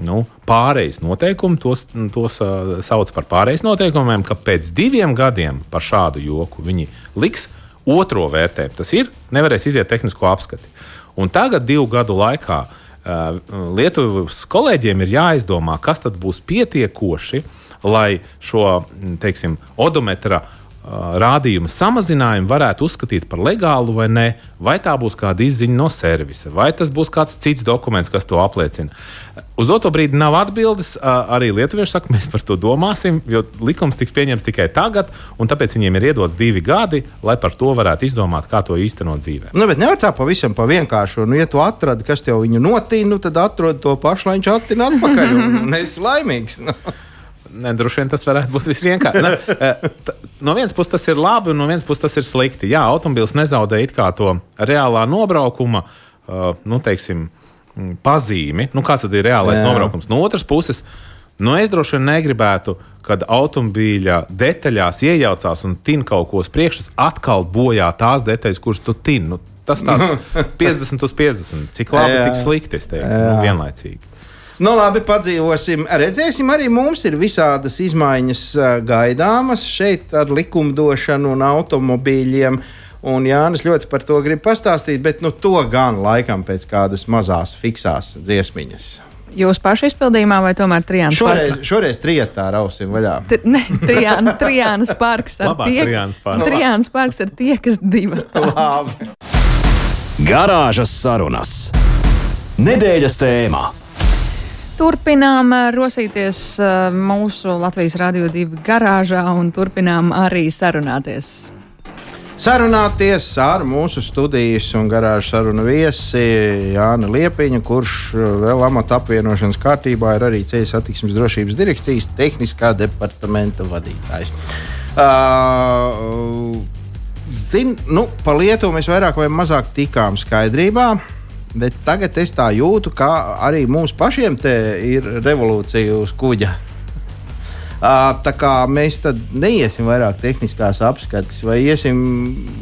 nu, pārejas noteikumi, tos, tos uh, sauc par pārejas noteikumiem, ka pēc diviem gadiem par šādu joku viņi liks otro vērtējumu. Tas ir, nevarēs iziet tehnisko apskati. Un tagad, divu gadu laikā, uh, Lietuvas kolēģiem ir jāizdomā, kas tad būs pietiekoši, lai šo teiksim, odometra uh, rādījumu samazinājumu varētu uzskatīt par legālu vai nē, vai tā būs kāda izziņa no servisa, vai tas būs kāds cits dokuments, kas to apliecina. Uz doto brīdi nav atbildes. Arī lietuvieši saka, mēs par to domāsim, jo likums tiks pieņemts tikai tagad, un tāpēc viņiem ir iedots divi gadi, lai par to varētu izdomāt, kā to īstenot dzīvē. Nu, bet nevar tā pavisam pa vienkāršu. Nu, ja tu atradi, kas tev viņu notīna, nu, tad atrodi to pašu, lai viņš attīna atpakaļ. Un, un esi laimīgs. Ne, droši vien tas varētu būt visvienkāršākais. No vienas puses tas ir labi, un no vienas puses tas ir slikti. Jā, automobilis nezaudē to reālā nobraukuma, uh, nu, teiksim, pazīmi. Nu, kāds tad ir reālais Jā. Jā. nobraukums? No otras puses, Nu, es droši vien negribētu, kad automobīļa detaļās iejaucās un tin kaut ko uz priekšu, atkal bojā tās detaļas, kuras tu tin. Nu, tas tāds 50 uz 50. Cik labi, Jā. tik slikti, es teiktu, nu, vienlaicīgi. Nu, labi, padzīvosim. Redzēsim, arī mums ir visādas izmaiņas gaidāmas šeit ar likumdošanu un automobīļiem. Un Jānis ļoti par to grib pastāstīt, bet nu, to gan laikam pēc kādas mazās fiksās dziesmiņas. Jūs paši izpildījumā vai tomēr Trijānas Šoreiz, parkā? šoreiz trietā rausim vaļā. T- Ne, Trijāna, Trijānas parks ar Labāk tie, Trijānas parks. Trijānas parks ar tie, kas divi. Labi. Garāžas sarunas. Nedēļas tēmā. Turpinām eh, rosīties eh, mūsu Latvijas Rādio 2 garāžā un turpinām arī sarunāties. Sarunāties ar mūsu studijas un garāžas sarunu viesi Jānu Liepiņu, kurš uh, vēl amata apvienošanas kārtībā ir arī ceļu satiksmes drošības direkcijas tehniskā departamenta vadītājs. Uh, Zin, nu, par Lietuvu mēs vairāk vai mazāk tikām skaidrībā, bet tagad es tā jūtu, ka arī mums pašiem te ir revolūcija uz kuģa. Ā, Tā kā mēs tad neiesim vairāk tehniskās apskates, vai iesim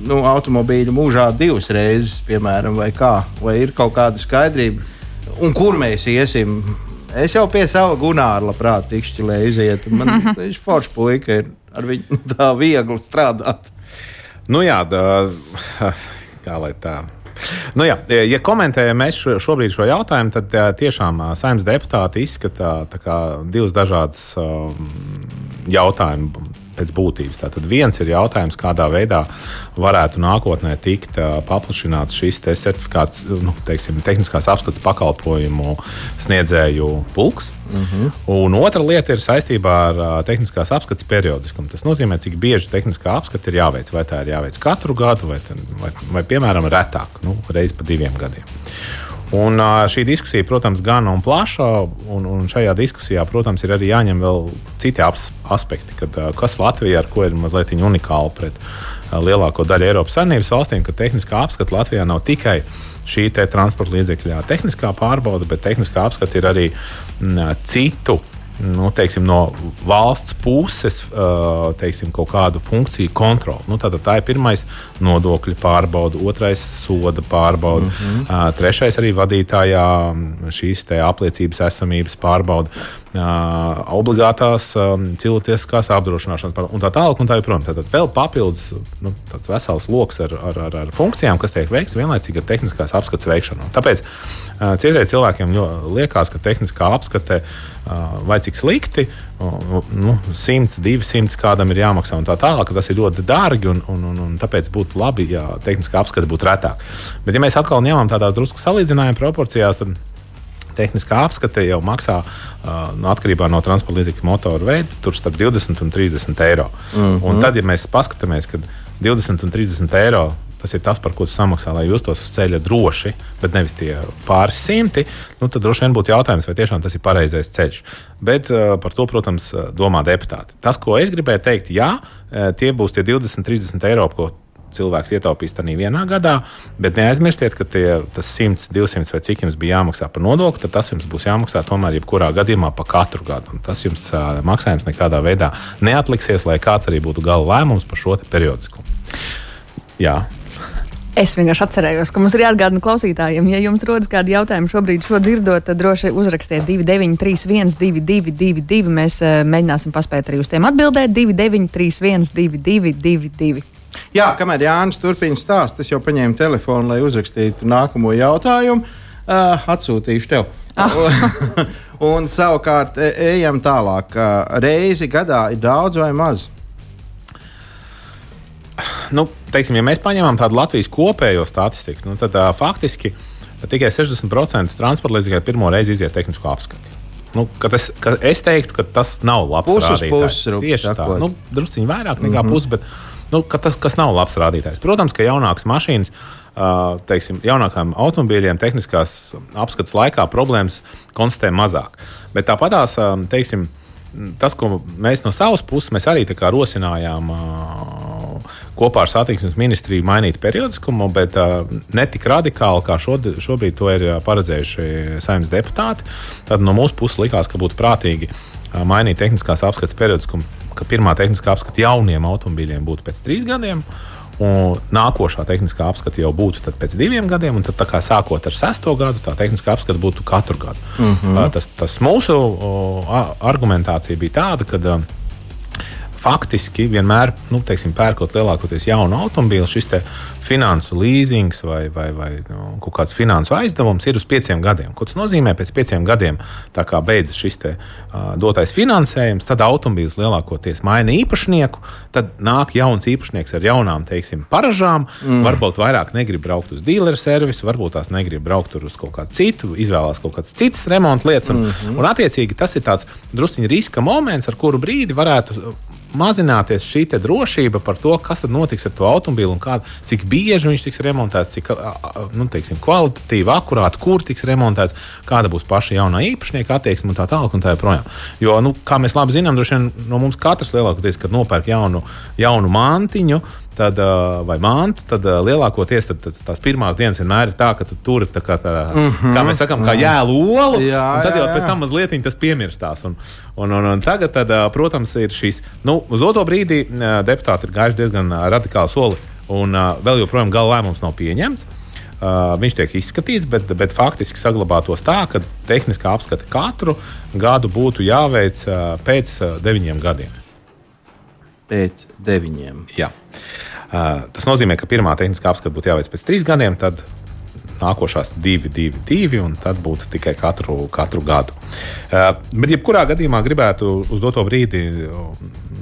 nu, automobīļu mūžā divas reizes, piemēram, vai kā, vai ir kaut kāda skaidrība, un kur mēs iesim. Es jau pie sava gunāra labprāt tikšķi, lai izietu. Man viņš foršs puika ir ar viņu tā viegli strādāt. Nu, jā, da, kā lai tā. Nu, jā, ja komentējam mēs šo, šobrīd šo jautājumu, tad tiešām saimnes deputāti izskata tā kā, divus dažādus um, jautājumus pēc būtības. Tātad viens ir jautājums, kādā veidā varētu nākotnē tikt uh, paplašināts šis te certifikāts, nu, teiksim, tehniskās apskates pakalpojumu sniedzēju pulks. Uh -huh. Un otra lieta ir saistībā ar uh, tehniskās apskates periodiskumu. Tas nozīmē, cik bieži tehniskā apskate ir jāveic. Vai tā ir jāveic katru gadu, vai, ten, vai, vai piemēram, retāk, nu, reizi pa diviem gadiem. Un, šī diskusija, protams, gan un plaša, un, un šajā diskusijā, protams, ir arī jāņem vēl citi aspekti, kad, kas Latvijā ar ko ir mazliet unikāli pret lielāko daļu Eiropas Savienības valstīm, ka tehniskā apskata Latvijā nav tikai šī transporta līdzekļa tehniskā pārbauda, bet tehniskā apskata ir arī m, citu nu, teiksim, no valsts puses uh, teiksim, kaut kādu funkciju kontroli. Nu, tātad tā ir pirmais nodokļu pārbauda, otrais soda pārbauda, mm -hmm. trešais arī vadītājā mm, šīs apliecības esamības pārbauda. Uh, obligātās um, cilvēciskās apdrošināšanas pārbauda un tā tālāk. Un tā joprojām. Tātad vēl papildus nu, tāds vesels lokus ar, ar, ar, ar funkcijām, kas tiek veikts vienlaicīgi ar tehniskās apskates veikšanu. Tāpēc citreiz cilvēkiem liekas, ka tehniskā apskate uh, vai cik slikti, nu, 100, 200 kādam ir jāmaksā un tā tālāk, tas ir ļoti dārgi un, un, un, un tāpēc būtu labi, ja tehniskā apskate būtu retāk. Bet, ja mēs atkal ņemam tādās drusku salīdzinājuma proporcijās, tad tehniskā apskate jau maksā uh, atkarībā no transporta līdzekļa motora veida, tur starp 20 un 30 eiro. Mm -hmm. Un tad, ja mēs paskatāmies, ka 20 un 30 eiro tas ir tas, par ko tu samaksā, lai justos uz ceļa droši, bet nevis tie pāris simti, nu, tad droši vien būtu jautājums, vai tiešām tas ir pareizais ceļš. Bet uh, par to, protams, domā deputāti. Tas, ko es gribēju teikt, jā, uh, tie būs tie 20, 30 eiro, ko cilvēks ietaupīs tajā vienā gadā, bet neaizmirstiet, ka tie, tas 100, 200 vai cik jums bija jāmaksā par nodokli, tad tas jums būs jāmaksā tomēr jebkurā gadījumā pa katru gadu. Un tas jums uh, maksājums nekādā veidā neatliksies, lai kāds arī būtu gala lēmums par šo periodiskumu. Jā. Es vienkārši atcerējos, ka mums ir jāatgādina klausītājiem, ja jums rodas kādi jautājumi šobrīd, šo dzirdot, tad droši uzrakstiet 293, 1222. Mēs uh, mēģināsim paspēt arī uz tiem atbildēt. 293, 1222. Jā, kamēr Jānis turpina stāstīt, es jau paņēmu telefonu, lai uzrakstītu nākamo jautājumu. Uh, atsūtīšu tev. un savukārt e ejam tālāk. Uh, reizi gadā ir daudz vai maz? Nu, teiksim, ja mēs paņemam tādu Latvijas kopējo statistiku, nu, tad uh, faktiski tikai 60% transporta līdzekļu pirmo reizi iziet tehnisko apskati. Nu, ka tas, ka es teiktu, ka tas nav labs Puses rādītājs. puses, Tieši tā, nu, drusciņi vairāk nekā mm -hmm. pusi, bet nu, ka tas kas nav labs rādītājs. Protams, ka jaunākas mašīnas, teiksim, jaunākām automobīļiem tehniskās apskates laikā problēmas konstatē mazāk. Bet tāpatās, teiksim, tas, ko mēs no savas puses arī rosinājām kopā ar satiksmes ministriju mainīt periodiskumu, bet uh, ne tik radikāli, kā šod, šobrīd to ir uh, paredzējuši saimnes deputāti. Tad no mūsu puses likās, ka būtu prātīgi mainīt tehniskās apskates periodus, ka pirmā tehniskā apskata jauniem automobīļiem būtu pēc trīs gadiem. Un nākošā tehniskā apskata jau būtu pēc diviem gadiem, un tad, kā, sākot ar sesto gadu, tā tehniskā apskata būtu katru gadu. Mm -hmm. tas, tas mūsu argumentācija bija tāda, ka faktiski vienmēr, nu, teiksim, pērkot lielākoties jaunu automobīlu, šis finansu līzings vai, vai, vai nu, kaut kāds finansu aizdevums ir uz pieciem gadiem. Ko tas nozīmē? Pēc pieciem gadiem, kā beidzas šis te, uh, dotais finansējums, tad automobīls lielākoties maina īpašnieku, tad nāk jauns īpašnieks ar jaunām, teiksim, paražām. Mm. Varbūt vairāk negrib braukt uz dealeru servisu, varbūt tās negrib braukt uz kaut kādu citu, izvēlās kaut kādas citas remonta lietas. Mm -hmm. un attiecīgi tas ir tāds drusciņš riska moments, ar kuru brīdi varētu mazināties šī drošība par to, kas notiks ar to automobīlu un kā, cik bieži viņš tiks remontēts, cik nu, teiksim, kvalitatīvi, akurāti, kur tiks remontēts, kāda būs paša jaunā īpašnieka attieksme un tā tālāk. Un tā joprojām. jo, nu, kā mēs labi zinām, droši vien no mums katrs lielākoties, kad nopērk jaunu, jaunu mantiņu, tad, vai mantu, tad lielākoties tad, tad tās pirmās dienas vienmēr ir tā, ka tu tur tā kā, tā, mm -hmm. kā mēs sakām, kā jēlu olu, jā, tad jau jā, jā. pēc tam mazliet tas piemirstās. Un, un, un, un tagad, tad, protams, ir šīs, nu, uz otro brīdi deputāti ir gājuši diezgan radikāli soli, un vēl joprojām gala lēmums nav pieņemts. Uh, viņš tiek izskatīts, bet, bet faktiski saglabātos tā, ka tehniskā apskate katru gadu būtu jāveic uh, pēc uh, deviņiem gadiem pēc deviņiem. Jā. Uh, tas nozīmē, ka pirmā tehniskā apskate būtu jāveic pēc trīs gadiem, tad nākošās divi, divi, divi, un tad būtu tikai katru, katru gadu. Uh, bet, jebkurā gadījumā, gribētu uz doto brīdi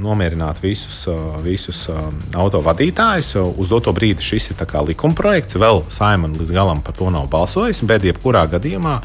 nomierināt visus, visus autovadītājus. Uz doto brīdi šis ir likumprojekts. Vēl Saimons līdz galam par to nav balsojis, bet jebkurā gadījumā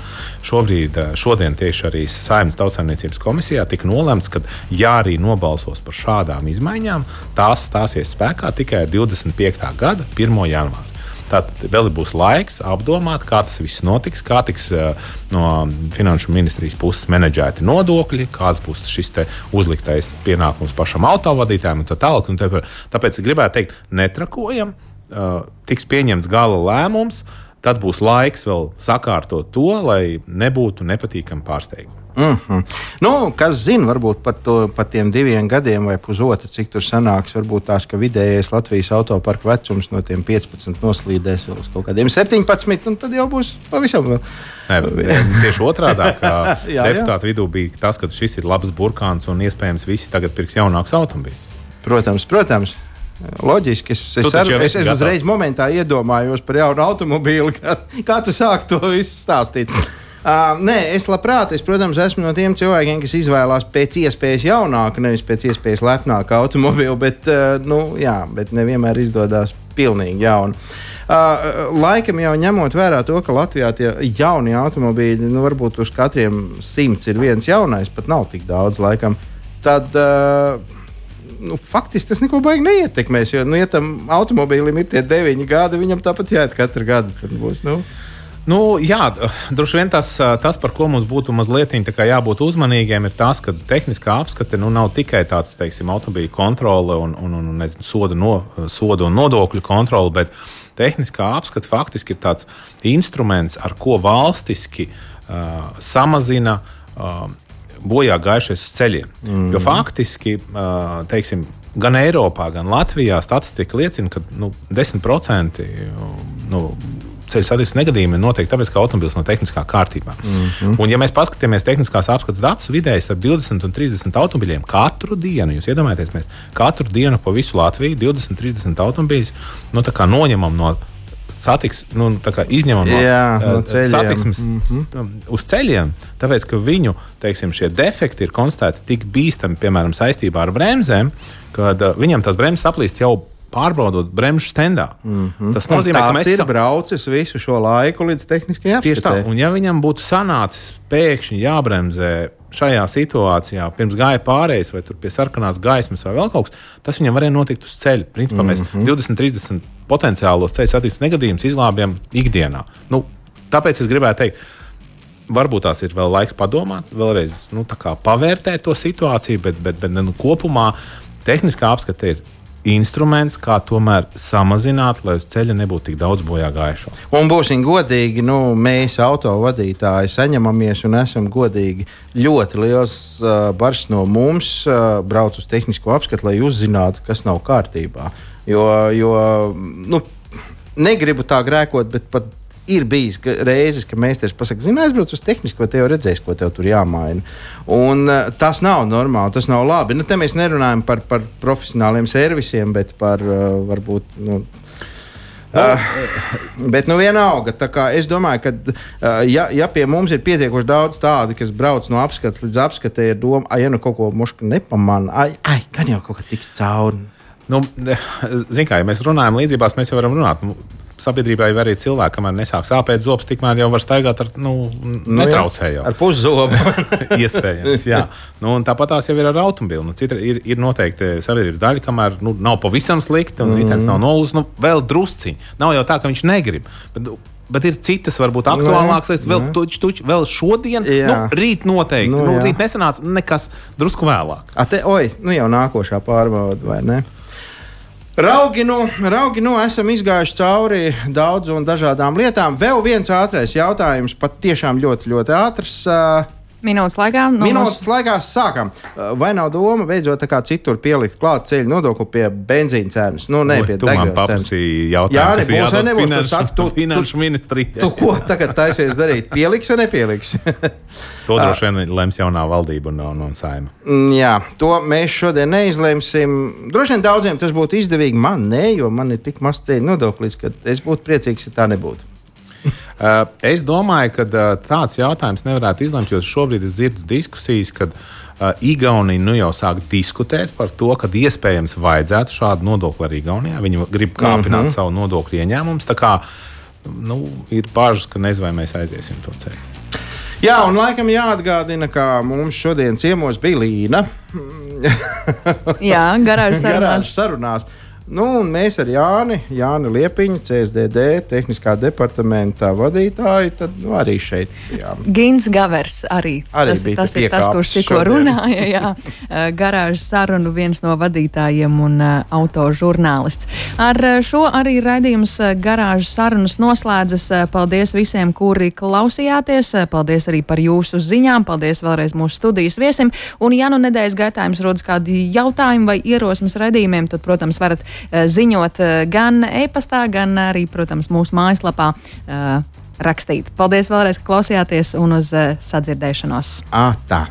šobrīd, šodien tieši arī Saimnes tautsājumniecības komisijā tika nolemts, ka ja arī nobalsos par šādām izmaiņām, tās stāsies spēkā tikai 25. gada 1. janvārī. Tātad vēl būs laiks apdomāt, kā tas viss notiks, kā tiks uh, no finanšu ministrijas puses menedžēti nodokļi, kāds būs šis uzliktais pienākums pašam autovadītājam un tā tālāk. Un tāpēc gribētu teikt, netrakojam, uh, tiks pieņemts gala lēmums, tad būs laiks vēl sakārtot to, lai nebūtu nepatīkami pārsteigumi. Mm -hmm. nu, kas zina, varbūt par, to, par tiem diviem gadiem vai pusotru, cik tur sanāks. Varbūt tās, vidējais Latvijas autoparka vecums no tiem 15 noslīdēs uz kaut kādiem 17, un tad jau būs pavisam vēl. Nē, tieši otrādi, kā deputātu vidū bija tas, ka šis ir labs burkāns un iespējams visi tagad pirks jaunāks automobīls. Protams, protams. Loģiski, es, es, ar, es, es uzreiz momentā iedomājos par jaunu automobīlu, kā, kā tu sāki to visu stāstīt. Uh, nē, es labprāt, es, protams, esmu no tiem cilvēkiem, kas izvēlās pēc iespējas jaunāku, nevis pēc iespējas lepnāku automobīlu, bet, uh, nu, jā, bet nevienmēr izdodas pilnīgi jaunu. Uh, laikam jau ņemot vērā to, ka Latvijā tie jaunie automobīļi, nu, varbūt uz katriem simts ir viens jaunais, pat nav tik daudz laikam. Tad, uh, nu, faktiski tas neko baigi neietekmēs. Jo, nu, ja tam automobīlim ir tie deviņi gadi, viņam tāpat jāiet katru gadu. Būs, nu. Nu, jā, droši vien tas, tas, par ko mums būtu mazliet jābūt uzmanīgiem, ir tas, ka tehniskā apskate nu, nav tikai tāds, teiksim, automobīļa kontrole un, un, un nezinu, soda, no, soda un nodokļu kontrole, bet tehniskā apskate faktiski ir tāds instruments, ar ko valstiski uh, samazina. Uh, Bojā gājušies uz ceļiem. Mm -hmm. Jo faktiski, uh, teiksim, gan Eiropā, gan Latvijā statistika liecina, ka nu, 10% nu, ceļu satiksmes negadījumi notiek tāpēc, ka automobilis nav tehniskā kārtībā. Mm -hmm. Un, ja mēs paskatāmies tehniskās apskates datus, vidēji starp 20 un 30 automobiļiem katru dienu, jūs iedomājaties, mēs katru dienu pa visu Latviju 20, 30 automobiļus nu, noņemam no satiks, nu, izņemam no, Jā, no ceļiem. satiksmes mm -hmm. uz ceļiem, tāpēc ka viņu teiksim, defekti ir konstatēti tik bīstami, piemēram, saistībā ar bremzēm, kad uh, viņam tās bremzes aplīst jau pārbaudot bremžu stendā. Mm -hmm. Tas nozīmē, ka mēs esam braucis visu šo laiku līdz tehniskajai apskatīšanai. Tieši tā, un ja viņam būtu sanācis pēkšņi jābremzē šajā situācijā, pirms gāja pārējais, vai pie sarkanās gaismas, vai vēl kaut kas, tas viņam varēja notikt uz ceļa. Principā mm -hmm. mēs 20, 30 potenciālos ceļu satiksmes negadījumus izglābjam ikdienā. Nu, tāpēc es gribētu teikt, varbūt tās ir vēl laiks padomāt, vēlreiz nu, pavērtēt to situāciju, bet, bet, bet nu, kopumā tehniskā apskate ir instruments, kā tomēr samazināt, lai uz ceļa nebūtu tik daudz bojā gājušo. Un būsim godīgi, nu, mēs, autovadītāji, saņemamies un esam godīgi. Ļoti liels uh, bars no mums uh, brauc uz tehnisko apskatu, lai uzzinātu, kas nav kārtībā. Jo, jo nu, negribu tā grēkot, bet pat ir bijis ka reizes, ka meistars pasakā, zini, aizbrauc uz tehnisko, te jau redzēs, ko tev tur jāmaina. Un, uh, tas nav normāli, tas nav labi. Nu, te mēs nerunājam par, par profesionāliem servisiem, bet par uh, varbūt. Nu, Uh, bet, nu, vienalga, es domāju, ka, uh, ja, ja pie mums ir pietiekoši daudz tādu, kas brauc no apskates līdz apskatē, ir doma, ah, ja nu kaut ko muška nepamanā, ai, ai, gan jau kaut kā tiks cauri. Nu, Ziniet, kā ja mēs runājam līdzībās, mēs jau varam runāt. Nu, sabiedrībai var arī cilvēki, kamēr nesāk sāpēt zobus, tikmēr jau var staigāt ar nu, nu netraucējot. Ar puszobu. Iespējams, jā. Nu, tāpat tās jau ir ar automobili. Nu, cita ir, ir noteikti sabiedrības daļa, kamēr nu, nav pavisam slikti un mm. ritenis nav nolūzis, nu, vēl drusciņi. Nav jau tā, ka viņš negrib. Bet, Bet ir citas, varbūt aktuālākas lietas. Vēl, tuč, tuč, vēl šodien, jā. nu, rīt noteikti. Nu, nu, rīt nesanāca nekas drusku vēlāk. A te, oi, nu jau nākošā pārbauda, vai ne? Raugi nu, raugi nu esam izgājuši cauri daudzām dažādām lietām. Vēl viens ātrais jautājums, pat tiešām ļoti, ļoti ātrs. Uh, Minūtes laikā. No Minūtes mums... laikā sākām. Vai nav doma beidzot kā citur pielikt klāt ceļu nodokli pie benzīna cenas? Nu, ne pie degvielas cenas. Jā, nebūs, vai nebūs. Finanšu, saki, tu, finanšu ministrija. Tu, tu ko tagad taisies darīt? Pieliks vai nepieliks? to droši vien lems jaunā valdība un, un, un saima. Mm, jā, to mēs šodien neizlemsim. Droši vien daudziem tas būtu izdevīgi. Man ne, jo man ir tik maz ceļu nodoklis, ka es būtu priecīgs, ja tā nebūtu. Uh, es domāju, ka uh, tāds jautājums nevarētu izlemt, jo šobrīd es dzirdu diskusijas, kad uh, Igaunija nu jau sāk diskutēt par to, ka iespējams vajadzētu šādu nodokli arī Igaunijā. Viņi grib kāpināt mm -hmm. savu nodokļu ieņēmumus. Tā kā nu, ir bažas, ka nezinu, vai mēs aiziesim to ceļu. Jā, un laikam jāatgādina, ka mums šodien ciemos bija Līna. Jā, garāžas sarunās. garāžas sarunās. Nu, mēs ar Jāni, Jāni Liepiņu, CSDD, tehniskā departamenta vadītāju, tad nu, arī šeit bijām. Gins Gavers arī. arī tas tas ir tas, kurš tikko runāja. Jā. Garāžas sarunu viens no vadītājiem un uh, autožurnālists. Ar šo arī raidījums garāžas sarunas noslēdzas. Paldies visiem, kuri klausījāties. Paldies arī par jūsu ziņām. Paldies vēlreiz mūsu studijas viesim. Un, ja nu nedēļas gaitā jums rodas kādi jautājumi vai ierosmes raidījumiem, tad, protams, varat Eh, ziņot eh, gan e-pastā, gan arī, protams, mūsu mājaslapā eh, rakstīt. Paldies vēlreiz, ka klausījāties un uz sadzirdēšanos. À, tā.